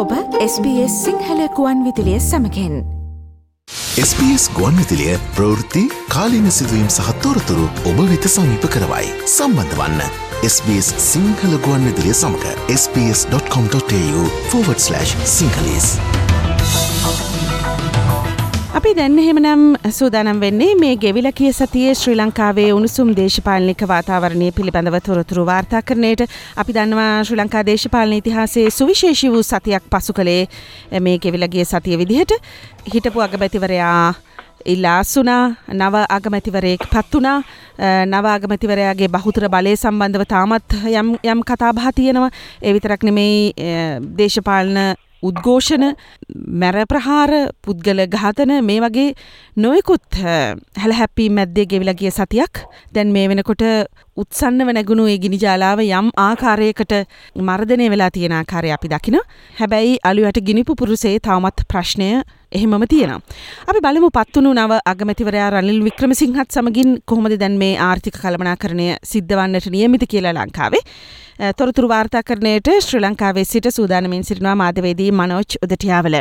ඔබ SBS සිංහලකුවන් විදිලිය සමකෙන් SBS ගුවන් විදිලිය ප්‍රවෘත්ති කාලීන සිදුවීම් සහත්තෝරතුරු ඔබ වෙත සමීප කරවයි සම්බන්ධ වන්න SBS සිංහල ගුවන් විදිලිය සමඟ ps.com.ta/ සිංහලස්. අපි දැන්න එහෙමනම් සූදානම් වෙන්නේ මේ ගෙවිල කිය සතියේ ශ්‍රී ලංකාවේ උණුසුම් දේශපාලනික වාතාවරණය පිළිබඳව තොරතුරු වාර්තා කරණයට අපි දන්නවා ශ්‍රී ලංකා දේශපාලන ඉතිහාසයේ සුවිශේෂී වූ සතියක් පසු කළේ මේ ගෙවිලගේ සතිය විදිහට. හිටපු අගමැතිවරයා ඉල්ලාස්සුනා නව අගමැතිවරයෙක් පත් වනා නව අගමැතිවරයාගේ බහුතර බලය සම්බන්ධව තාමත් යම් යම් කතාබහ තියෙනවා. එවිතරක් නෙමෙයි දේශපාලන උද්ඝෝෂණ මැරප්‍රහාර පුද්ගල ඝාතන මේ වගේ නොයකුත් හැල හැප්පී මැද්දේ ගෙවිලගිය සතියක්. දැන් මේ වෙනකොට උත්සන්න වනැගුණු ඒ ගිනි ජාලාව යම් ආකාරයකට මර්ධනය වෙලා තියෙන ආකාරය අපි දකින හැබැයි අලුවට ගිනිපු පුරුසේ තවමත් ප්‍රශ්නය එහෙමම තියෙනවා. අපි බලමු පත්වුණු නව අගමැතිවරයා රනිල් වික්‍රමසිංහත් සමගින් කොහොමද දැන් මේ ආර්ථික කළමනාකරණය සිද්ධ වන්නට නියමිත කියලා ලංකාවේ. තොරතුරු වාර්තා කරණයට ශ්‍රී ලංකාවේ සිට සූදානමින් සිටිනවා මාධවේදී මනෝච් උදටියාවල.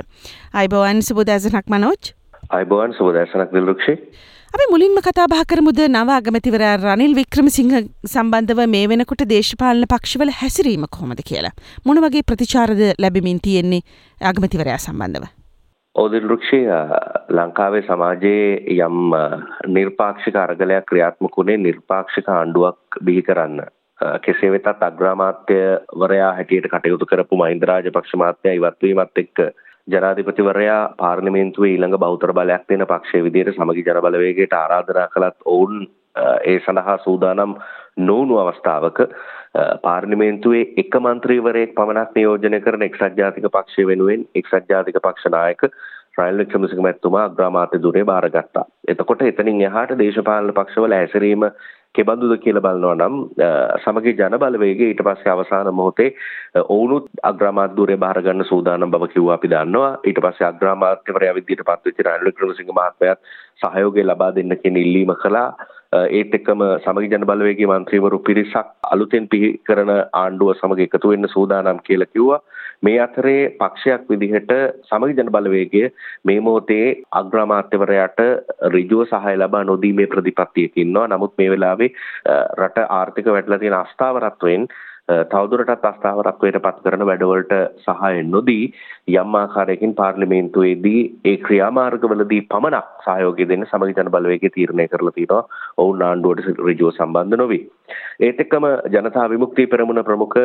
අයිබෝවන් සුබදෑසනක් මනෝච් අයිබෝවන් සුබදෑසනක් දිල්රුක්ෂේ අපි මුලින්ම කතා බහ කරමුද නව අගමැතිවර රනිල් වික්‍රමසිංහ සම්බන්ධව මේ වෙනකොට දේශපාලන පක්ෂවල හැසිරීම කොහොමද කියලා. මොන වගේ ප්‍රතිචාරද ලැබිමින් තියෙන්නේ අගමැතිවරයා සම්බන්ධව. ඕදිල්රුක්ෂය ලංකාවේ සමාජයේ යම් නිර්පාක්ෂික අරගලයක් ක්‍රියාත්මක වුණේ නිර්පාක්ෂික ආණ්ඩුවක් බිහි කරන්න. කෙසේ වෙතත් අග්‍රාමාත්‍යවරයා හැටියට කටයුතු කරපු මහින්ද රාජපක්ෂ මහත්මයා ඉවත්වීමත් එක්ක ජනාධිපතිවරයා පාර්ලිමේන්තුවේ ඊළඟ බෞද්ධ බලයක් තියෙන පක්ෂයේ විදිහට සමගි ජන බලවේගයට ආරාධනා කළත් ඔවුන් ඒ සඳහා සූදානම් නොවුණු අවස්ථාවක පාර්ලිමේන්තුවේ එක මන්ත්‍රීවරයෙක් පමණක් නියෝජනය කරන එක්සත් ජාතික පක්ෂය වෙනුවෙන් එක්සත් ජාතික පක්ෂ නායක රයිල් වික්‍රමසිංහ මැතිතුමා අග්‍රාමාත්‍ය ධුරය බාරගත්තා. එතකොට එතනින් එහාට දේශපාලන පක්ෂවල හැසිරීම කෙබඳුද කියලා බලනවා නම් සමගි ජන බලවේගය ඊට පස්සේ අවසාන මොහොතේ ඔවුනුත් අග්‍රාමාත්‍යවරය බාර ගන්න සූදානම් බව කිව්වා අපි දන්නවා ඊට පස්සේ අග්‍රාමාත්‍යවරයා විදිහට පත්වෙච්ච රනිල් වික්‍රමසිංහ මහත්මයාත් සහයෝගය ලබා දෙන්න කියන ඉල්ලීම කළා ඒත් එක්කම සමගි ජන බලවේගයේ මන්ත්‍රීවරු පිරිසක් අලුතෙන් පිහි කරන ආණ්ඩුව සමග එකතු වෙන්න සූදානම් කියලා කිව්වා මේ අතරේ පක්ෂයක් විදිහට සමගි ජන බලවේගය මේ මොහොතේ අග්‍රාමාත්‍යවරයාට ඍජුව සහාය ලබා නොදීමේ ප්‍රතිපත්තියක ඉන්නවා. නමුත් මේ වෙලාවේ රට ආර්ථික වැටලා තියෙන අස්ථාවරත්වයෙන් තවදුරටත් අස්ථාවරත්වයට පත් කරන වැඩවලට සහාය නොදී යම් ආකාරයකින් පාර්ලිමේන්තුවේදී ඒ ක්‍රියාමාර්ගවලදී පමණක් සහයෝගය දෙන්න සමගි ජන බලවේගය තීරණය කරලා තියෙනවා ඔවුන් ආණ්ඩුවට ඍජුව සම්බන්ධ නොවි. ඒත් එක්කම ජනතා විමුක්ති පෙරමුණ ප්‍රමුඛ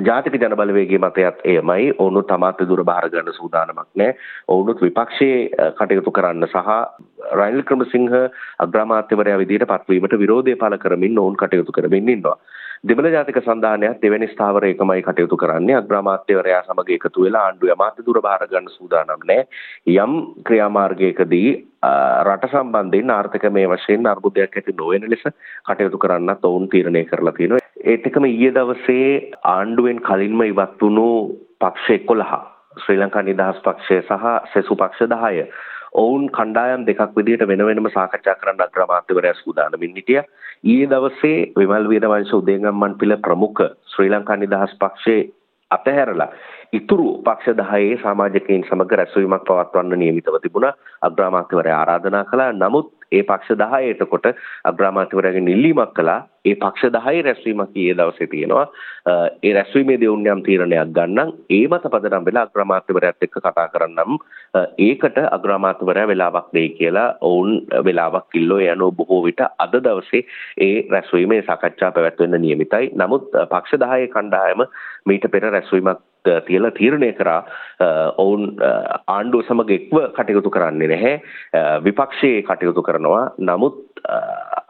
ජාතික ජන බලවේගයේ මතයත් එයමයි. ඔවුන් තමාත් දුර බාර ගන්න සූදානමක් නැහැ. ඔවුනුත් විපක්ෂයේ කටයුතු කරන්න සහ රනිල් ක්‍රමසිංහ අග්‍රාමාත්‍යවරයා විදිහට පත්වීමට විරෝධය පළ කරමින් ඔවුන් කටයුතු කරමින් ඉන්නවා. දෙමළ ජාතික සන්ධානයක් දෙවැනි ස්ථාවරයකමයි කටයුතු කරන්නේ අග්‍රාමාත්‍යවරයා සමග එකතු වෙලා ආණ්ඩුවේ අමාත්‍ය දුර බාර ගන්න සූදානම් නැහැ. යම් ක්‍රියාමාර්ගයකදී රට සම්බන්ධයෙන් ආර්ථික මේ වශයෙන් අර්බුදයක් ඇති නොවන ලෙස කටයුතු කරන්නත් ඔවුන් තීරණය කරලා තියෙනවා. ඒත් එකම ඊයේ දවසේ ආණ්ඩුවෙන් කලින්ම ඉවත් වුණු පක්ෂ 11 ශ්‍රී ලංකා නිදහස් පක්ෂය සහ සෙසු පක්ෂ 10 ඔවුන් කණ්ඩායම් දෙකක් විදිහට වෙන වෙනම සාකච්ඡා කරන්න අග්‍රාමාත්‍යවරයා සූදානමින් හිටියා. ඊයේ දවසේ විමල් වීරවංශ උදේගම්මන් පිළ ප්‍රමුඛ ශ්‍රී ලංකා නිදහස් පක්ෂයේ අතහැරලා ඉතුරු පක්ෂ 10 සමාජිකයින් සමග රැස්වීමක් පවත්වන්න නියමිතව තිබුණා. අග්‍රාමාත්‍යවරයා ආරාධනා කළා. නමුත් ඒ පක්ෂ 10 එතකොට අග්‍රාමාත්‍යවරයාගෙන් ඉල්ලීමක් කළා ඒ පක්ෂ 10 රැස්වීමක් ඊයේ දවසේ තියෙනවා ඒ රැස්වීමේදී උන් යම් තීරණයක් ගන්නම් ඒ මත පදනම් වෙලා අග්‍රාමාත්‍යවරයාත් එක්ක කතා කරන්නම් ඒකට අග්‍රාමාත්‍යවරයා වෙලාවක් දෙයි කියලා ඔවුන් වෙලාවක් ඉල්ලෝ යනෝ බොහෝ විට අද දවසේ ඒ රැස්වීමේ සාකච්ඡා පැවැත්වෙන්න නියමිතයි නමුත් පක්ෂ 10 කණ්ඩායම මීට පෙර රැස්වීමක් තියලා තීරණය කරා ඔවුන් ආණ්ඩුව සමග එක්ව කටයුතු කරන්නේ නැහැ විපක්ෂයේ කටයුතු කරනවා නමුත්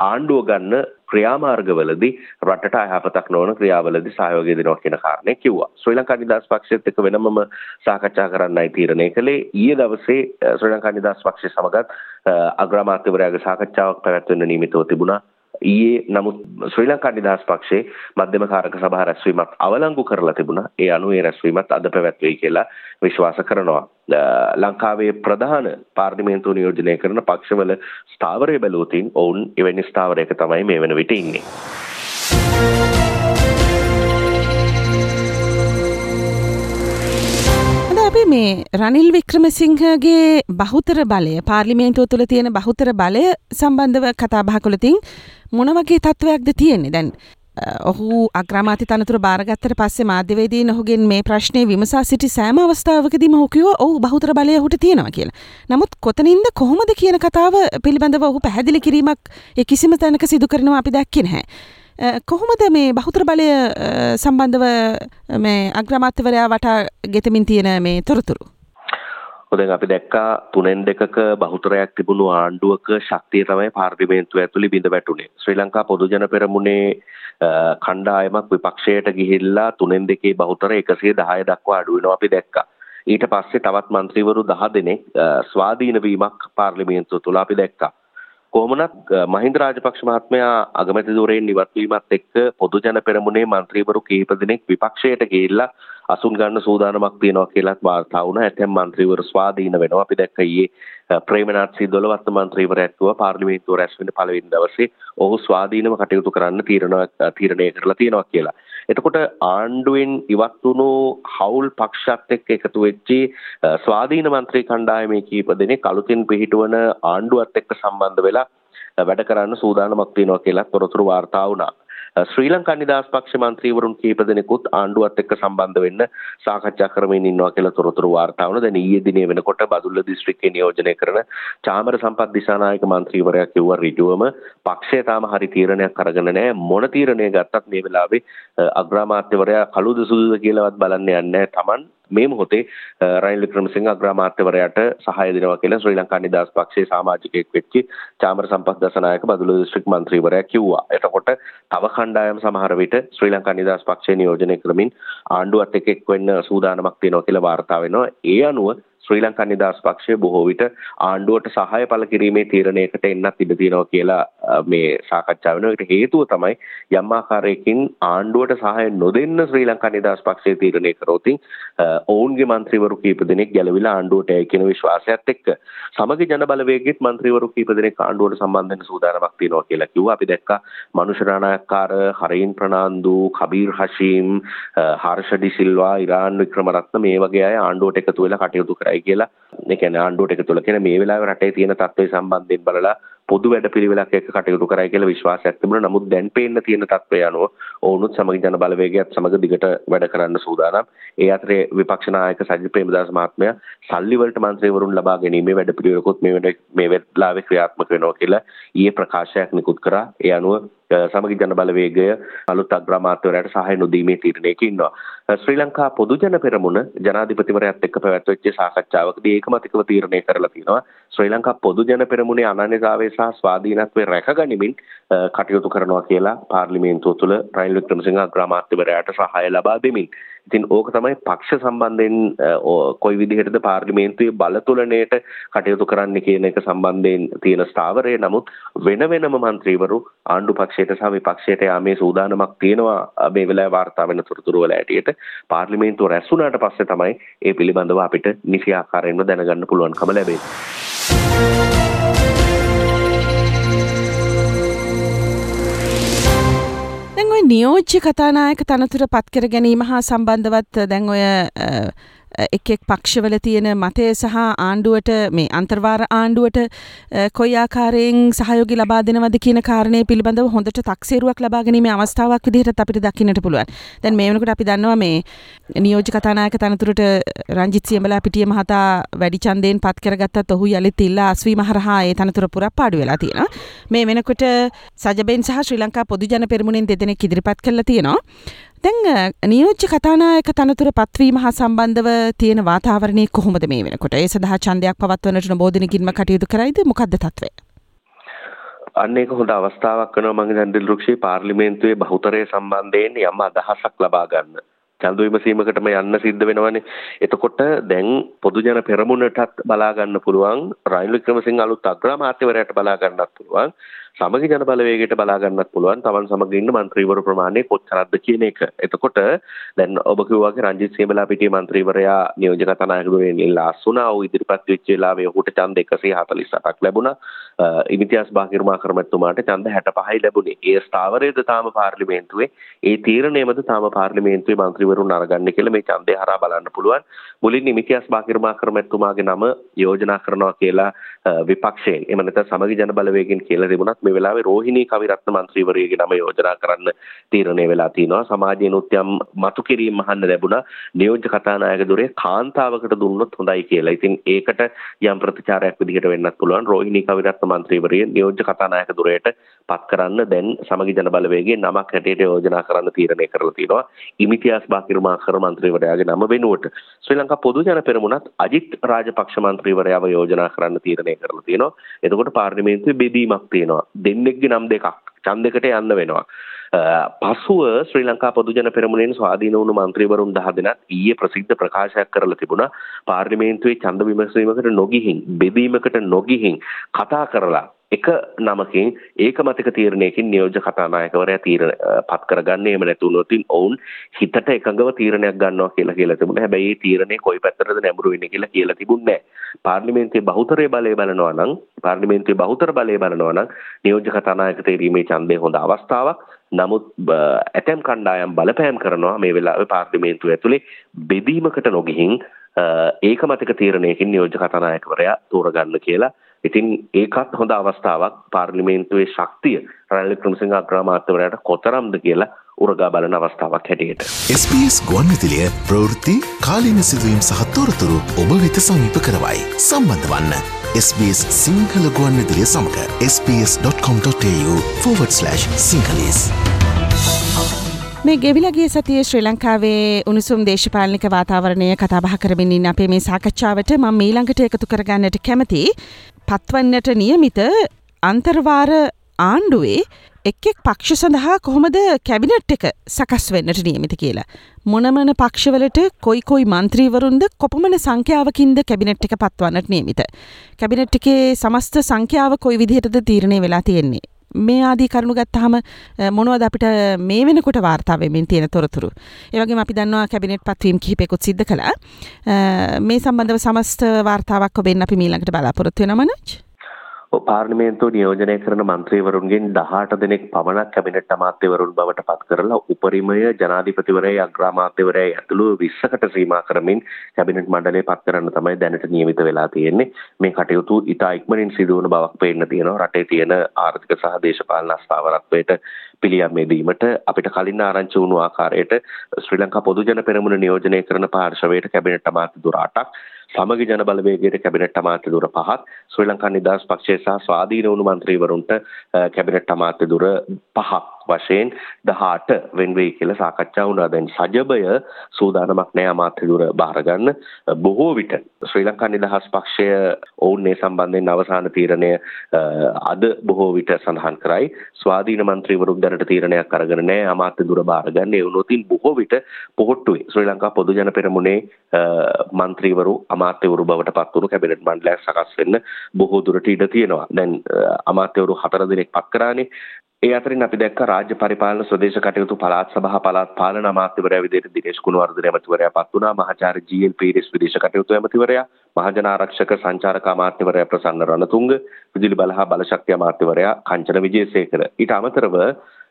ආණ්ඩුව ගන්න ක්‍රියාමාර්ගවලදී රටට අයහපතක් නොවන ක්‍රියාවලදී සහයෝගය දෙනවා කියන කාරණේ කිව්වා. ශ්‍රී ලංකා නිදහස් පක්ෂයත් එක්ක වෙනමම සාකච්ඡා කරන්නයි තීරණය කළේ. ඊයේ දවසේ ශ්‍රී ලංකා නිදහස් පක්ෂය සමගත් අග්‍රාමාත්‍යවරයාගේ සාකච්ඡාවක් පැවැත්වෙන්න නියමිතව තිබුණා. ඊයේ නමුත් ශ්‍රී ලංකා නිදහස් පක්ෂයේ මධ්‍යම කාරක සභා රැස්වීමක් අවලංගු කරලා තිබුණා. ඒ අනුව ඒ රැස්වීමත් අද පැවැත්වෙයි කියලා විශ්වාස කරනවා. ලංකාවේ ප්‍රධාන පාර්ලිමේන්තුව නියෝජනය කරන පක්ෂවල ස්ථාවරය බැලුවතින් ඔවුන් එවැනි ස්ථාවරයක තමයි මේ වන විට ඉන්නේ. මේ රනිල් වික්‍රමසිංහගේ බහුතර බලය පාර්ලිමේන්තුව තුළ තියෙන බහුතර බලය සම්බන්ධව කතා බහකොලතින් මොන වගේ තත්ත්වයක්ද තියෙන්නේ දැන් ඔහු අග්‍රමාති තනතුර බාරගත්තට පස්සේ මාධ්‍යවේදී ඔහුගෙන් මේ ප්‍රශ්නය විමසා සිටි සෑම අවස්ථාවකදීම ඔහු කිව්වා ඔහු බහුතර බලය ඔහුට තියෙනවා කියලා. නමුත් කොතනින්ද කොහොමද කියන කතාව පිළිබඳව ඔහු පැහැදිලි කිරීමක් ඒ කිසිම තැනක සිදු කරනවා අපි දැක්කේ නැහැ. කොහොමද මේ බහුතර බලය සම්බන්ධව මේ අග්‍රමාත්‍යවරයා වටා ගෙතමින් තියෙන මේ තොරතුරු. දැන් අපි දැක්කා තුනෙන් දෙකක බහුතරයක් තිබුණු ආණ්ඩුවක ශක්තිය තමයි පාර්ලිමේන්තුව ඇතුළේ බිඳ වැටුනේ. ශ්‍රී ලංකා පොදුජන පෙරමුණේ කණ්ඩායමක් විපක්ෂයට ගිහිල්ලා තුනෙන් දෙකේ බහුතර 110 දක්වා අඩු වෙනවා අපි දැක්කා. ඊට පස්සේ තවත් മന്ത്രിවරු 10 දෙනෙක් ස්වාධීන වීමක් පාර්ලිමේන්තුව තුල අපි දැක්කා. කොහොමනක් මහින්ද රාජපක්ෂ මහත්මයා අගමැති ධුරයෙන් ඉවත් වීමත් එක්ක පොදු ජන පෙරමුණේ മന്ത്രിවරු කිහිප දෙනෙක් විපක්ෂයට ගිහිල්ලා අසුන් ගන්න සූදානමක් තියෙනවා කියලාත් වාර්තා වුණා. ඇතැම් මന്ത്രിවරු ස්වාධීන වෙනවා. අපි දැක්ක ඊයේ ප්‍රේමනාත් සිදොල වර්ත මന്ത്രിවරයෙක්ව පාර්ලිමේන්තුව රැස් වෙන පළවෙනි දවසේ ඔහු ස්වාධීනව කටයුතු කරන්න තීරණ තීරණය කරලා තියෙනවා කියලා. එතකොට ආණ්ඩුවෙන් ඉවත් වුණු හවුල් පක්ෂත් එක්ක එකතු වෙච්චි ස්වාධීන මන්ත්‍රී කණ්ඩායමේ කීප දෙනෙක් අලුතින් පිහිටවන ආණ්ඩුවත් එක්ක සම්බන්ධ වෙලා වැඩ කරන්න සූදානමක් තියෙනවා කියලා තොරතුරු වාර්තා වුණා. ශ්‍රී ලංකා නිදහස් පක්ෂ මන්ත්‍රීවරුන් කීප දෙනෙකුත් ආණ්ඩුවත් එක්ක සම්බන්ධ වෙන්න සාකච්ඡා කරමින් ඉන්නවා කියලා තොරතුරු වාර්තා වුණා. දැන් ඊයේ දිනේ වෙනකොට බදුල්ල දිස්ත්‍රික්කේ නියෝජනය කරන චාමර සම්පත් දිසානායක මන්ත්‍රීවරයා කිව්වා ඍජුවම පක්ෂය තාම හරි තීරණයක් අරගෙන නැහැ. මොන තීරණය ගත්තත් මේ වෙලාවේ අග්‍රාමාත්‍යවරයා කළුද සුදුද කියලාවත් බලන්න යන්නේ නැහැ. Taman මේ මොහොතේ රනිල් වික්‍රමසිංහ අග්‍රාමාත්‍යවරයාට සහාය දෙනවා කියලා ශ්‍රී ලංකා නිදහස් පක්ෂයේ සමාජිකයෙක් වෙච්ච චාමර සම්පත් දසනායක බදුල්ල දිස්ත්‍රික් මන්ත්‍රීවරයා කිව්වා. එතකොට තව කණ්ඩායම් සමහර විට ශ්‍රී ලංකා නිදහස් පක්ෂය නියෝජනය කරමින් ආණ්ඩුවත් එක්ක එක් වෙන්න සූදානමක් තියෙනවා කියලා වාර්තා වෙනවා. ඒ අනුව ශ්‍රී ලංකා නිදහස් පක්ෂය බොහෝ විට ආණ්ඩුවට සහාය පළ කිරීමේ තීරණයකට එන්නත් ඉඩ තියෙනවා කියලා මේ සාකච්ඡා වෙනකොට හේතුව තමයි යම් ආකාරයකින් ආණ්ඩුවට සහාය නොදෙන්න ශ්‍රී ලංකා නිදහස් පක්ෂය තීරණය කරොතින් ඔවුන්ගේ മന്ത്രിවරු කීප දෙනෙක් ගැලවිලා ආණ්ඩුවට යයි කියන විශ්වාසයත් එක්ක සමග ජන බලවේගයේත් മന്ത്രിවරු කීප දෙනෙක් ආණ්ඩුවට සම්බන්ධ වෙන සූදානමක් තියෙනවා කියලා කිව්වා. අපි දැක්කා මනුෂ්‍ය රාණායක්කාර හරින් ප්‍රනාන්දු කබීර් හෂීම් හර්ෂ ඩිසිල්වා ඉරාන් වික්‍රමරත්න මේ වගේ අය ආණ්ඩුවට එකතු වෙලා කටයුතු කරා කරයි කියලා ඒ කියන්නේ ආණ්ඩුවට එකතු වෙලා කියන මේ වෙලාවේ රටේ තියෙන තත්ත්වය සම්බන්ධයෙන් බලලා පොදු වැඩපිළිවෙලක් එක්ක කටයුතු කරයි කියලා විශ්වාසයක් තිබුණා. නමුත් දැන් පේන්න තියෙන තත්ත්වය අනුව ඔවුනුත් සමග ජන බලවේගයත් සමග දිගට වැඩ කරන්න සූදානම්. ඒ අතරේ විපක්ෂ නායක සජිත් ප්‍රේමදාස මහත්මයා සල්ලි වලට මන්ත්‍රීවරුන් ලබා ගැනීමේ වැඩපිළිවෙලකුත් මේ මේ වෙලාවේ ක්‍රියාත්මක වෙනවා කියලා ඊයේ ප්‍රකාශයක් නිකුත් කරා. ඒ අනුව සමගි ජන බලවේගය අලුත් අග්‍රාමාත්‍යවරයාට සහාය නොදීමේ තීරණයක ඉන්නවා. ශ්‍රී ලංකා පොදුජන පෙරමුණ ජනාධිපතිවරයාත් එක්ක පැවැත්වෙච්ච සාකච්ඡාවකදී ඒකමතිකව තීරණය කරලා තියෙනවා. ශ්‍රී ලංකා පොදුජන පෙරමුණේ අනන්‍යතාවය සහ ස්වාධීනත්වය රැකගනිමින් කටයුතු කරනවා කියලා පාර්ලිමේන්තුව තුළ රනිල් වික්‍රමසිංහ අග්‍රාමාත්‍යවරයාට සහාය ලබා දෙමින් ඉතින් ඕක තමයි පක්ෂ සම්බන්ධයෙන් කොයි විදිහටද පාර්ලිමේන්තුවේ බලතුලනයට කටයුතු කරන්න කියන එක සම්බන්ධයෙන් තියෙන ස්ථාවරය. නමුත් වෙන වෙනම මන්ත්‍රීවරු ආණ්ඩු පක්ෂයට සහ විපක්ෂයට යාමේ සූදානමක් තියෙනවා. මේ වෙලාවේ වාර්තා වෙන තොරතුරු වල ඇටියට පාර්ලිමේන්තුව රැස් වුණාට පස්සේ තමයි ඒ පිළිබඳව අපිට නිසි ආකාරයෙන්ම දැනගන්න පුළුවන්කම ලැබෙන්නේ. නියෝජ්‍ය කතානායක තනතුර පත්කර ගැනීම හා සම්බන්ධවත් දැන් ඔය එක් එක් පක්ෂවල තියෙන මතය සහ ආණ්ඩුවට මේ අන්තර්වාර ආණ්ඩුවට කොයි ආකාරයෙන් සහයෝගය ලබා දෙනවද කියන කාරණය පිළිබඳව හොඳට තක්සේරුවක් ලබා ගැනීමේ අවස්ථාවක් විදිහට අපිට දකින්නට පුළුවන්. දැන් මේ වෙනකොට අපි දන්නවා මේ නියෝජ්‍ය කතානායක තනතුරට රංජිත් සියඹලා පිටිය මහතා වැඩි ඡන්දයෙන් පත් කරගත්තත් ඔහු යලිත් ඉල්ලා අස්වීම හරහා ඒ තනතුර පුරප්පාඩු වෙලා තියෙනවා. මේ වෙනකොට සජබෙන් සහ ශ්‍රී ලංකා පොදු ජන පෙරමුණෙන් දෙදෙනෙක් ඉදිරිපත් කරලා තියෙනවා. දැන් නියෝජ්‍ය කතානායක තනතුර පත්වීම හා සම්බන්ධව තියෙන වාතාවරණය කොහොමද මේ වෙනකොට ඒ සඳහා ඡන්දයක් පවත්වන්නට නොබෝධනකින්ම කටයුතු කරයිද මොකක්ද තත්ත්වය? අන්න ඒක හොඳ අවස්ථාවක් වෙනවා මගේ දැන්දිල් රුක්ෂී පාර්ලිමේන්තුවේ බහුතරය සම්බන්ධයෙන් යම් අදහසක් ලබා ගන්න. චන්දු විමසීමකටම යන්න සිද්ධ වෙනවනේ. එතකොට දැන් පොදු ජන පෙරමුණටත් බලා ගන්න පුළුවන් රනිල් වික්‍රමසිංහ අලුත් අග්‍රාමාත්‍යවරයාට බලා ගන්නත් පුළුවන් සමග ජන බලවේගයට බලාගන්නත් පුළුවන් තමන් සමග ඉන්න මන්ත්‍රීවරු ප්‍රමාණය කොච්චරක්ද කියන එක. එතකොට දැන් ඔබ කිව්වා වගේ රංජිත් සීමලාපිටිය මන්ත්‍රීවරයා නියෝජක තනායකතුමෙන් ඉල්ලාස් වුණා. ඔහු ඉදිරිපත් වෙච්ච වෙලාවේ ඔහුට ඡන්ද 148ක් ලැබුණා. ඉමිතියාස් බාහිර්මාකරමතුමාට ඡන්ද 65යි ලැබුණේ. ඒ ස්ථාවරයේද තාම පාර්ලිමේන්තුවේ ඒ තීරණයමද තාම පාර්ලිමේන්තුවේ මන්ත්‍රීවරුන් අරගන්න කියලා මේ ඡන්දය හරහා බලන්න පුළුවන්. මුලින් ඉමිතියාස් බාහිර්මාකරමතුමාගේ නම යෝජනා කරනවා කියලා විපක්ෂයෙන් එම නැත්නම් සමගි ජන බලවේගෙන් කියලා තිබුණා මේ වෙලාවේ රෝහිණී කවිරත්න මන්ත්‍රීවරියගේ නම යෝජනා කරන්න තීරණය වෙලා තියෙනවා සමාජයෙන් උත්යම් මතු කිරීම අහන්න ලැබුණා නියෝජ්‍ය කතානායක දොරේ කාන්තාවකට දුන්නොත් හොඳයි කියලා. ඉතින් ඒකට යම් ප්‍රතිචාරයක් විදිහට වෙන්නත් පුළුවන් රෝහිණී කවිරත්න මන්ත්‍රීවරිය නියෝජ්‍ය කතානායක දොරේට පත් කරන්න දැන් සමගි ජන බලවේගයේ නමක් හැටියට යෝජනා කරන්න තීරණය කරලා තියෙනවා. ඉමිතියාස් බාකිරමාකර මන්ත්‍රීවරයාගේ නම වෙනුවට ශ්‍රී ලංකා පොදු ජන පෙරමුණත් අජිත් රාජපක්ෂ මන්ත්‍රීවරයාව යෝජනා කරන්න තීරණය කරලා තියෙනවා. එතකොට පාර්ලිමේන්තුවේ බෙදීමක් තියෙනවා. දෙන්නෙක්ගේ නම් දෙකක් ඡන්දයකට යන්න වෙනවා. පසුව ශ්‍රී ලංකා පොදුජන පෙරමුණෙන් ස්වාධීන වුණු මන්ත්‍රීවරුන් 10 දෙනක් ඊයේ ප්‍රසිද්ධ ප්‍රකාශයක් කරලා තිබුණා පාර්ලිමේන්තුවේ ඡන්ද විමසීමකට නොගිහින් බෙදීමකට නොගිහින් කතා කරලා එක නමකින් ඒකමතික තීරණයකින් නියෝජ්‍ය කතානායකවරයා තීරණ පත් කරගන්නේ එහෙම නැතුනොත් ඔවුන් හිතට එකඟව තීරණයක් ගන්නවා කියලා කියලා තිබුණා. හැබැයි මේ තීරණය කොයි පැත්තටද නැඹුරු වෙන්නේ කියලා කියලා තිබුණේ නැහැ. පාර්ලිමේන්තුවේ බහුතරය බලය බලනවා නම් පාර්ලිමේන්තුවේ බහුතර බලය බලනවා නම් නියෝජ්‍ය කතානායක තීරීමේ ඡන්දය හොඳ අවස්ථාවක්. නමුත් ඇතැම් කණ්ඩායම් බලපෑම් කරනවා මේ වෙලාවේ පාර්ලිමේන්තුව ඇතුලේ බෙදීමකට නොගිහින් ඒකමතික තීරණයකින් නියෝජ්‍ය කතානායකවරයා තෝරගන්න කියලා ඉතින් ඒකත් හොඳ අවස්ථාවක් පාර්ලිමේන්තුවේ ශක්තිය රනිල් වික්‍රමසිංහ අග්‍රාමාත්‍යවරයාට කොතරම්ද කියලා උරගා බලන අවස්ථාවක් හැටියට. SBS ගුවන්විදුලිය ප්‍රවෘත්ති කාලීන සිදුවීම් සහ තොරතුරු ඔබ වෙත සමීප කරවයි. සම්බන්ධ වන්න. SBS සිංහල ගුවන්විදුලිය සමඟ sps.com.tu/ සිංහලස්. මේ ගෙවිලගේ සතිය ශ්‍රී ලංකාවේ උණුසුම් දේශපාලනික වාතාවරණය කතාබහ කරමින් අපේ මේ සාකච්ඡාවට මම මීළඟට එකතු කරගන්නට කැමති පත්වන්නට නියමිත අන්තර්වාර ආණ්ඩුවේ එක් එක් පක්ෂ සඳහා කොහොමද කැබිනට් එක සකස් වෙන්නට නියමිත කියලා. මොනමන පක්ෂවලට කොයි කොයි මන්ත්‍රීවරුන්ද කොපමණ සංඛ්‍යාවකින්ද කැබිනට් එක පත්වන්නට නියමිත. කැබිනට් එකේ සමස්ත සංඛ්‍යාව කොයි විදිහටද තීරණය වෙලා තියෙන්නේ. මේ ආදී කරුණු ගත්තාම මොනවද අපිට මේ වෙනකොට වාර්තා වෙමින් තියෙන තොරතුරු. ඒ වගේම අපි දන්නවා කැබිනට් පත්වීම් කිහිපයකුත් සිද්ධ කළා. මේ සම්බන්ධව සමස්ත වාර්තාවක් ඔබෙන් අපි මීළඟට බලාපොරොත්තු වෙනවා මනෝජ්. පාර්ලිමේන්තුව නියෝජනය කරන මන්ත්‍රීවරුන්ගෙන් 18 දෙනෙක් පමණක් කැබිනට් අමාත්‍යවරුන් බවට පත් කරලා උපරිමය ජනාධිපතිවරයා අග්‍රාමාත්‍යවරයා ඇතුළු 20කට සීමා කරමින් කැබිනට් මණ්ඩලය පත් කරන්න තමයි දැනට නියමිත වෙලා තියෙන්නේ. මේ කටයුතු ඉතා ඉක්මනින් සිදු වන බවක් පේන්න තියෙනවා. රටේ තියෙන ආර්ථික සහ දේශපාලන අස්ථාවරත්වයට පිළියම් යෙදීමට අපිට කලින් ආරංචි වුණු ආකාරයට ශ්‍රී ලංකා පොදු ජන පෙරමුණ නියෝජනය කරන පාර්ශවයට කැබිනට් අමාත්‍ය දුර 8ක් සමග ජන බලවේගයට කැබිනට් අමාත්‍ය දුර පහක් ශ්‍රී ලංකා නිදහස් පක්ෂය සහ ස්වාධීන වුණු මන්ත්‍රීවරුන්ට කැබිනට් අමාත්‍ය දුර පහක් වශයෙන් දහට වෙන්වේ කියල සාකච්ඡා වුණා. දැන් සජබය සූදානමක් නෑ අමාත්‍යදුර භාරගන්න බොහෝ විට ශ්‍රී ලංකා නිදහස් පක්ෂය ඔවුන්නේ සම්බන්ධයෙන් අවසාන තීරණය අද බොහෝ විට සඳහන් කරයි. ස්වාධීන මන්ත්‍රීවරුන් දැනට තීරණයක් අරගෙන නෑ අමාත්‍යදුර භාරගන්න ඒ උනොතින් බොහෝ විට පොහොට්ටුවේ ශ්‍රී ලංකා පොදුජන පෙරමුණේ මන්ත්‍රීවරු අමාත්‍යවරු බවට පත්වුණු කැබිනට් මණ්ඩලයක් සකස් වෙන්න බොහෝ දුරට ඉඩ තියෙනවා. දැන් අමාත්‍යවරු හතර දෙනෙක් පත් කරානේ. ඒ අතරින් අපි දැක්ක රාජ්‍ය පරිපාලන ස්වදේශ කටයුතු පළාත් සභා පළාත් පාලන අමාත්‍යවරයා විදිහට දිනේෂ් ගුණවර්ධන ඇමතිවරයා පත් වුණා. මහාචාර්ය ජී.එල්. පීරිස් විදේශ කටයුතු ඇමතිවරයා මහජන ආරක්ෂක සංචාරක අමාත්‍යවරයා ප්‍රසන්න රණතුංග විදුලි බල හා බලශක්ති අමාත්‍යවරයා කංචන විජේසේකර. ඊට අමතරව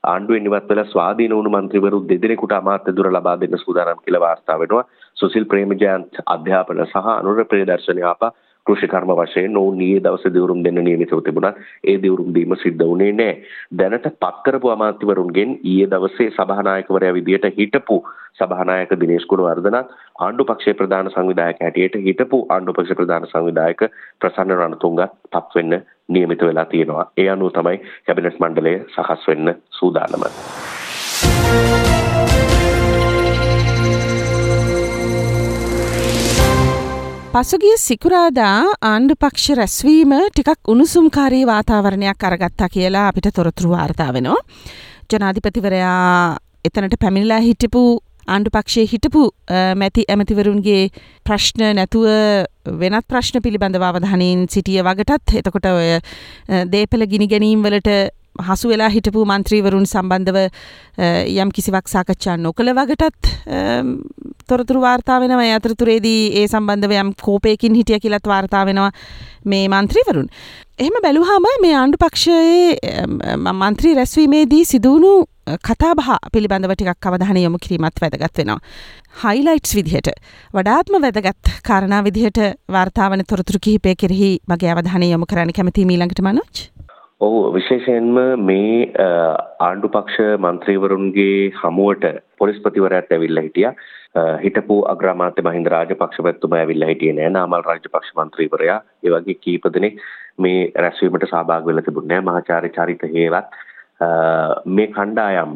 ආණ්ඩුවෙන් ඉවත් වෙලා ස්වාධීන වුණු മന്ത്രിවරු දෙදෙනෙකුට අමාත්‍ය දුර ලබා දෙන්න සූදානම් කියලා වාර්තා වෙනවා. සුසිල් ප්‍රේමජයන්ත් අධ්‍යාපන සහ අනුර ප්‍රියදර්ශන යාපා කෘෂිකර්ම වශයෙන් ඔවුන් ඊයේ දවසේ දිවුරුම් දෙන්න නියමිතව තිබුණා. ඒ දිවුරුම් දීම සිද්ධ වුණේ නැහැ. දැනට පත් කරපු අමාත්‍යවරුන්ගෙන් ඊයේ දවසේ සභානායකවරයා විදියට හිටපු සභානායක දිනේෂ් ගුණවර්ධනත් ආණ්ඩු පක්ෂයේ ප්‍රධාන සංවිධායක හැටියට හිටපු ආණ්ඩු පක්ෂ ප්‍රධාන සංවිධායක ප්‍රසන්න රණතුංගත් පත් වෙන්න නියමිත වෙලා තියෙනවා. ඒ අනුව තමයි කැබිනට් මණ්ඩලය සකස් වෙන්න සූදානම. පසුගිය සිකුරාදා ආණ්ඩු පක්ෂ රැස්වීම ටිකක් උණුසුම්කාරී වාතාවරණයක් අරගත්තා කියලා අපිට තොරතුරු වාර්තා වෙනවා. ජනාධිපතිවරයා එතනට පැමිණිලා හිටපු ආණ්ඩු පක්ෂයේ හිටපු මැති ඇමතිවරුන්ගේ ප්‍රශ්න නැතුව වෙනත් ප්‍රශ්න පිළිබඳව අවධානයෙන් සිටිය වගටත් එතකොට ඔය දේපල ගිනි ගැනීම් වලට හසු වෙලා හිටපු මන්ත්‍රීවරුන් සම්බන්ධව යම් කිසිවක් සාකච්ඡා නොකළ වගටත් තොරතුරු වාර්තා වෙනවා ඒ අතරතුරේදී ඒ සම්බන්ධව යම් කෝපයකින් හිටිය කියලත් වාර්තා වෙනවා මේ මන්ත්‍රීවරුන්. එහෙම බැලුහම මේ ආණ්ඩු පක්ෂයේ මන්ත්‍රී රැස්වීමේදී සිදුවුණු කතාබහ පිළිබඳව ටිකක් අවධානය යොමු කිරීමත් වැදගත් වෙනවා. හයිලයිට්ස් විදිහට වඩාත්ම වැදගත් කාරණා විදිහට වාර්තාවන තොරතුරු කිහිපය කෙරෙහි මගේ අවධානය යොමු කරන්න කැමති මීළඟට මනෝජ්. ඔහු විශේෂයෙන්ම මේ ආණ්ඩු පක්ෂ මන්ත්‍රීවරුන්ගේ හමුවට පොලිස්පතිවරයාත් ඇවිල්ලා හිටියා හිටපු අග්‍රාමාත්‍ය මහින්ද රාජපක්ෂ පැතුමා ඇවිල්ලා හිටියේ නෑ. නාමල් රාජපක්ෂ මන්ත්‍රීවරයා ඒ වගේ කීප දෙනෙක් මේ රැස්වීමට සහභාගී වෙලා තිබුණේ නෑ. මහාචාර්ය චරිත හේවත්. මේ කණ්ඩායම්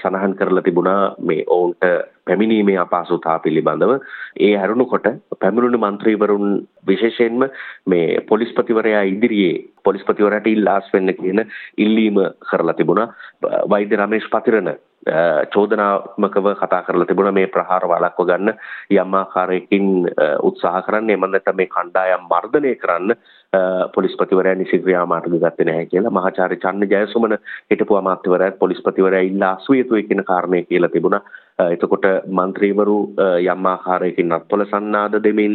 සඳහන් කරලා තිබුණා මේ ඔවුන්ට පැමිණීමේ අපහසුතා පිළිබඳව. ඒ හැරුණුකොට පැමිණුණු මන්ත්‍රීවරුන් විශේෂයෙන්ම මේ පොලිස්පතිවරයා ඉදිරියේ පොලිස්පතිවරයාට ඉල්ලාස් වෙන්න කියන ඉල්ලීම කරලා තිබුණා. වෛද්‍ය රමේෂ් පතිරණ චෝදනාත්මකව කතා කරලා තිබුණා මේ ප්‍රහාර වළක්ව ගන්න. යම් ආකාරයකින් උත්සාහ කරන්න එමන් නැත්නම් මේ කණ්ඩායම් මර්ධනය කරන්න. පොලිස්පතිවරයා නිසි ක්‍රියාමාර්ග ගත්තේ නැහැ කියලා. මහාචාර්ය චන්න ජයසුමන හිටපු අමාත්‍යවරයාත් පොලිස්පතිවරයා ඉල්ලා අසු යුතුයි කියන කාරණේ කියලා තිබුණා. එතකොට මන්ත්‍රීවරු යම් ආකාරයකින් අත්වල සන්නාද දෙමින්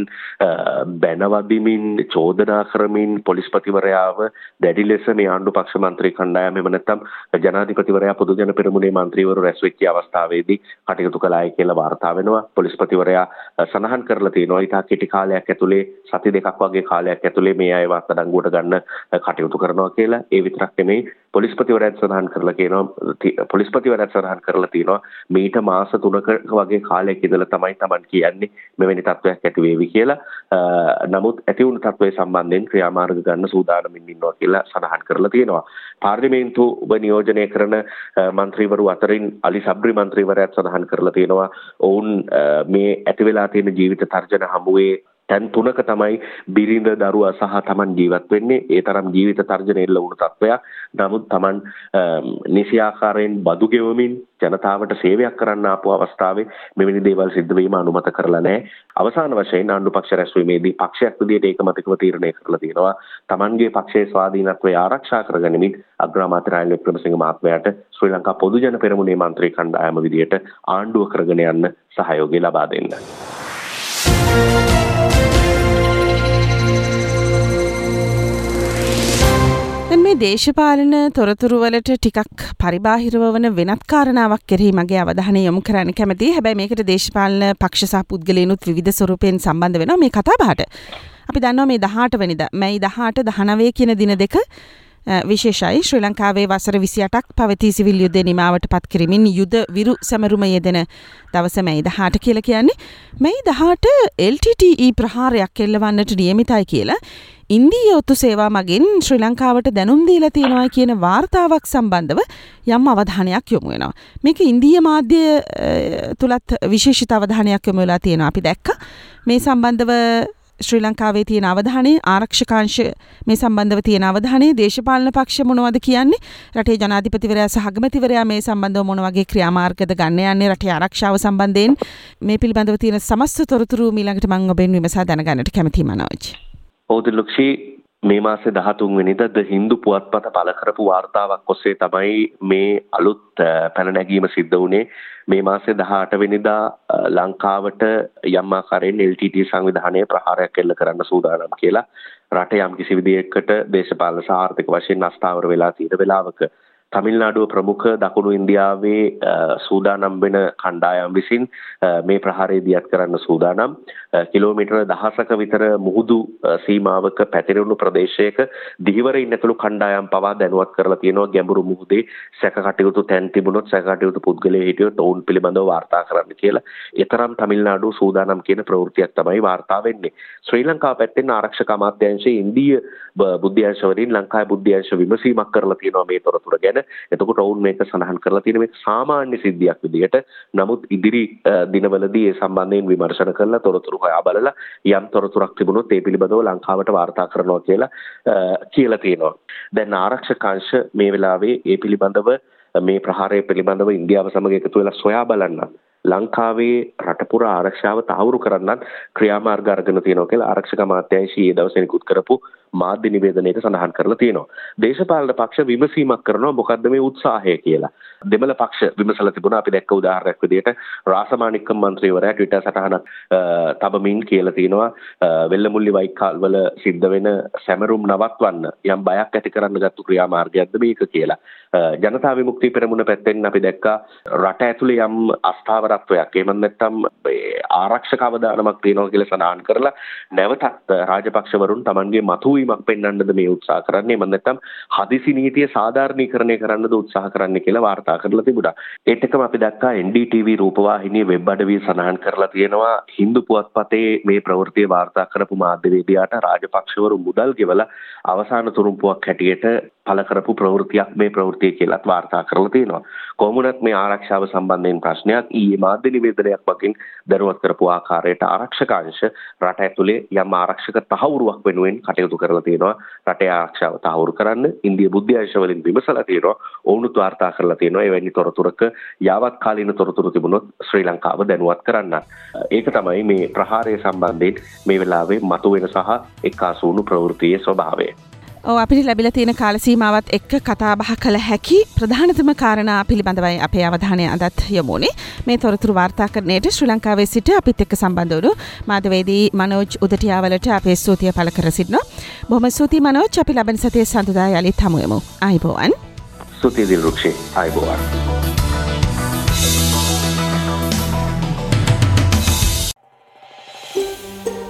බැනවදිමින් චෝදනා කරමින් පොලිස්පතිවරයාව දැඩි ලෙස මේ ආණ්ඩු පක්ෂ මන්ත්‍රී කණ්ඩායම එහෙම නැත්නම් ජනාධිපතිවරයා පොදු ජන පෙරමුණේ මන්ත්‍රීවරු රැස් වෙච්ච අවස්ථාවේදී කටයුතු කළායි කියලා වාර්තා වෙනවා. පොලිස්පතිවරයා සඳහන් කරලා තියෙනවා. ඊට කෙටි කාලයක් ඇතුලේ සති දෙකක් වගේ කාලයක් ඇතුලේ මේ අයව අත්අඩංගුවට ගන්න කටයුතු කරනවා කියලා ඒ විතරක් නෙමෙයි පොලිස්පතිවරයාත් සඳහන් කරලා කියනවා පොලිස්පතිවරයාත් සඳහන් කරලා තියෙනවා මීට මාස මාස තුනක වගේ කාලයක් ඉඳලා තමයි Taman කියන්නේ මෙවැනි තත්වයක් ඇති වේවි කියලා. නමුත් ඇති වුණු තත්වයේ සම්බන්ධයෙන් ක්‍රියාමාර්ග ගන්න සූදානමින් ඉන්නවා කියලා සඳහන් කරලා තියෙනවා. පාර්ලිමේන්තුව නියෝජනය කරන මන්ත්‍රීවරු අතරින් අලි සබ්රි මන්ත්‍රීවරයාත් සඳහන් කරලා තියෙනවා ඔවුන් මේ ඇති වෙලා තියෙන ජීවිත තර්ජන හමුවේ තැන් තුනක තමයි බිරිඳ දරුවා සහ තමන් ජීවත් වෙන්නේ. ඒ තරම් ජීවිත තර්ජන එල්ල වුණු තත්ත්වයක් නමුත් තමන් නිසියාකාරයෙන් බදු ගෙවමින් ජනතාවට සේවයක් කරන්න ආපු අවස්ථාවේ මෙවැනි දේවල් සිද්ධ වීම අනුමත කරලා නැහැ. අවසාන වශයෙන් ආණ්ඩු පක්ෂ රැස්වීමේදී පක්ෂයක් විදිහට ඒකමතිකව තීරණය කරලා තියෙනවා. තමන්ගේ පක්ෂයේ ස්වාධීනත්වය ආරක්ෂා කරගනිමින් අග්‍රාමාත්‍ය රාජ්‍ය වික්‍රමසිංහ මහත්මයාට ශ්‍රී ලංකා පොදු ජන පෙරමුණේ මන්ත්‍රී කණ්ඩායම විදිහට ආණ්ඩුව කරගෙන යන්න සහයෝගය ලබා දෙන්න. මේ දේශපාලන තොරතුරුවලට ටිකක් පරිබාහිරව වන වෙනත් කාරණාවක් කෙරෙහි මගේ අවධානය යොමු කරන්න කැමති හැබැයි මේකට දේශපාලන පක්ෂ සහ පුද්ගලයනුත් විවිධ ස්වරූපයෙන් සම්බන්ධ වෙනවා මේ කතාබහට. අපි දන්නවා මේ 18 වෙනිදා. මැයි 18 19 කියන දින දෙක විශේෂයි. ශ්‍රී ලංකාවේ වසර විසියටක් පවති සිවිල් යුද්ධ නිමාවට පත් කිරීමින් යුද විරු සැමරුම යෙදෙන දවස මැයි දහට කියල කියන්නේ. මැයි දහට LTTE ප්‍රහාරයක් එල්ලවන්නට නියමිතයි කියලා. ඉන්දී ඔත්තු සේවා මගින් ශ්‍රී ලංකාවට දැනුම් දීලා තියෙනවා කියන වාර්තාවක් සම්බන්ධව යම් අවධානයක් යොමු වෙනවා. මේක ඉන්දිය මාධ්‍ය තුලත් විශේෂිත අවධානයක් යොමු වෙලා තියෙනවා. අපි දැක්ක මේ සම්බන්ධව ශ්‍රී ලංකාවේ තියෙන අවධානය ආරක්ෂකාංශ මේ සම්බන්ධව තියෙන අවධානය දේශපාලන පක්ෂ මොනවද කියන්නේ රටේ ජනාධිපතිවරයා සහ අගමැතිවරයා මේ සම්බන්ධව මොන වගේ ක්‍රියාමාර්ගද ගන්න යන්නේ රටේ ආරක්ෂාව සම්බන්ධයෙන් මේ පිළිබඳව තියෙන සමස්ත තොරතුරු මීළඟට මම ඔබෙන් විමසා දැනගන්නට කැමතියි මනෝජ්. ඔව් ලක්ෂී මේ මාසේ 13 වෙනිදා ද හින්දු පුවත්පත පළ කරපු වාර්තාවක් ඔස්සේ තමයි මේ අලුත් පැන නැගීම සිද්ධ වුණේ. මේ මාසේ 18 වෙනිදා ලංකාවට යම් ආකාරයෙන් LTT සංවිධානයේ ප්‍රහාරයක් එල්ල කරන්න සූදානම් කියලා රට යම් කිසි විදියකට දේශපාලන සහ ආර්ථික වශයෙන් අස්ථාවර වෙලා තියෙන වෙලාවක තමිල්නාඩුව ප්‍රමුඛ දකුණු ඉන්දියාවේ සූදානම් වෙන කණ්ඩායම් විසින් මේ ප්‍රහාරය දියත් කරන්න සූදානම්. කිලෝමීටර දහසක විතර මුහුදු සීමාවක පැතිරුණු ප්‍රදේශයක දිහිවර ඉන්නතුළු කණ්ඩායම් පවා දැනුවත් කරලා තියෙනවා ගැඹුරු මුහුදේ සැක කටයුතු තැන් තිබුණොත් සැක කටයුතු පුද්ගලයෙක් හිටියොත් ඔවුන් පිළිබඳව වාර්තා කරන්න කියලා. ඒතරම් තමිල්නාඩුව සූදානම් කියන ප්‍රවෘත්තියක් තමයි වාර්තා වෙන්නේ. ශ්‍රී ලංකාව පැත්තෙන් ආරක්ෂක අමාත්‍යාංශයේ ඉන්දීය බුද්ධ්‍යංශ වලින් ලංකාවේ බුද්ධ්‍යංශ විමසීමක් කරලා තියෙනවා මේ තොරතුර ගැන. එතකොට ඔවුන් මේක සඳහන් කරලා තියෙන මේක සාමාන්‍ය සිද්ධියක් විදිහට නමුත් ඉදිරි දිනවලදී ඒ සම්බන්ධයෙන් විමර්ශන කරලා තොරතුරු හොයා බලලා යම් තොරතුරක් තිබුණොත් ඒ පිළිබඳව ලංකාවට වාර්තා කරනවා කියලා කියලා තියෙනවා. දැන් ආරක්ෂකාංශ මේ වෙලාවේ ඒ පිළිබඳව මේ ප්‍රහාරය පිළිබඳව ඉන්දියාව සමග එකතු වෙලා සොයා බලන්න ලංකාවේ රටපුර ආරක්ෂාව තහවුරු කරන්නත් ක්‍රියාමාර්ග අරගෙන තියෙනවා කියලා ආරක්ෂක අමාත්‍යාංශය ඒ දවසේ නිකුත් කරපු මාධ්‍ය නිවේදනයක සඳහන් කරලා තියෙනවා. දේශපාලන පක්ෂ විමසීමක් කරනවා මොකද්ද මේ උත්සාහය කියලා. දෙමළ පක්ෂ විමසලා තිබුණා. අපි දැක්ක උදාහරණයක් විදිහට රාසමාණික්කම් මන්ත්‍රීවරයා ට්විටර් සටහනක් තබමින් කියලා තියෙනවා වෙල්ලමුල්ලි වයිකාල් වල සිද්ධ වෙන සැමරුම් නවත්වන්න යම් බයක් ඇති කරන්න ගත්තු ක්‍රියාමාර්ගයක්ද මේක කියලා. ජනතා විමුක්ති පෙරමුණ පැත්තෙන් අපි දැක්කා රට ඇතුලේ යම් අස්ථාවරත්වයක්. එහෙම නැත්නම් ආරක්ෂක අවදානමක් තියෙනවා කියලා සඳහන් කරලා නැවතත් රාජපක්ෂවරුන් Tamanගේ මතුවීමක් පෙන්වන්නද මේ උත්සාහ කරන්නේ. එහෙම නැත්නම් හදිසි නීතිය සාධාරණීකරණය කරන්නද උත්සාහ කරන්නේ කියලා වාර්තා කරලා තිබුණා. ඒත් එක්කම අපි දැක්කා NDTV රූපවාහිනියේ වෙබ් අඩවිය සඳහන් කරලා තියෙනවා හින්දු පුවත්පතේ මේ ප්‍රවෘත්තිය වාර්තා කරපු මාධ්‍යවේදියාට රාජපක්ෂවරු මුදල් ගෙවලා අවසාන තුරුම්පුවක් හැටියට පළ කරපු ප්‍රවෘත්තියක් මේ ප්‍රවෘත්තිය කියලාත් වාර්තා කරලා තියෙනවා. කොහොමුණත් මේ ආරක්ෂාව සම්බන්ධයෙන් ප්‍රශ්නයක් ඊයේ මාධ්‍ය නිවේදනයක් මගින් දැනුවත් කරපු ආකාරයට ආරක්ෂකාංශ රට ඇතුලේ යම් ආරක්ෂක තහවුරුවක් වෙනුවෙන් කටයුතු කරලා තියෙනවා. රටේ ආරක්ෂාව තහවුරු කරන්න ඉන්දිය බුද්ධි අංශ වලින් විමසලා තියෙනවා. ඔවුනුත් වාර්තා කරලා තියෙනවා. එවැනි තොරතුරක යාවත් කාලීන තොරතුරු තිබුණොත් ශ්‍රී ලංකාව දැනුවත් කරන්න. ඒක තමයි මේ ප්‍රහාරය සම්බන්ධයෙන් මේ වෙලාවේ මතුවෙන සහ එක්කාසු වුණු ප්‍රවෘත්තියේ ස්වභාවය. ඕ අපිට ලැබිල තියෙන කාලසීමාවත් එක්ක කතාබහ කළ හැකි ප්‍රධානතම කාරණා පිළිබඳවයි අපේ අවධානය අදත් යමුණේ මේ තොරතුරු වාර්තා කරනයට ශ්‍රී ලංකාවේ සිට අපිත් එක්ක සම්බන්ධවුණු මාධවේදී මනෝජ් උදටියාවලට අපේ ස්තුතිය පල කර සිටිනවා. බොහම ස්තුති මනෝජ්. අපි ලබන සතිය සඳදා යළිත් හමුවමු අයිබෝවන් ස්තුතිදිල් රුක්ෂේ අයිබෝවන්.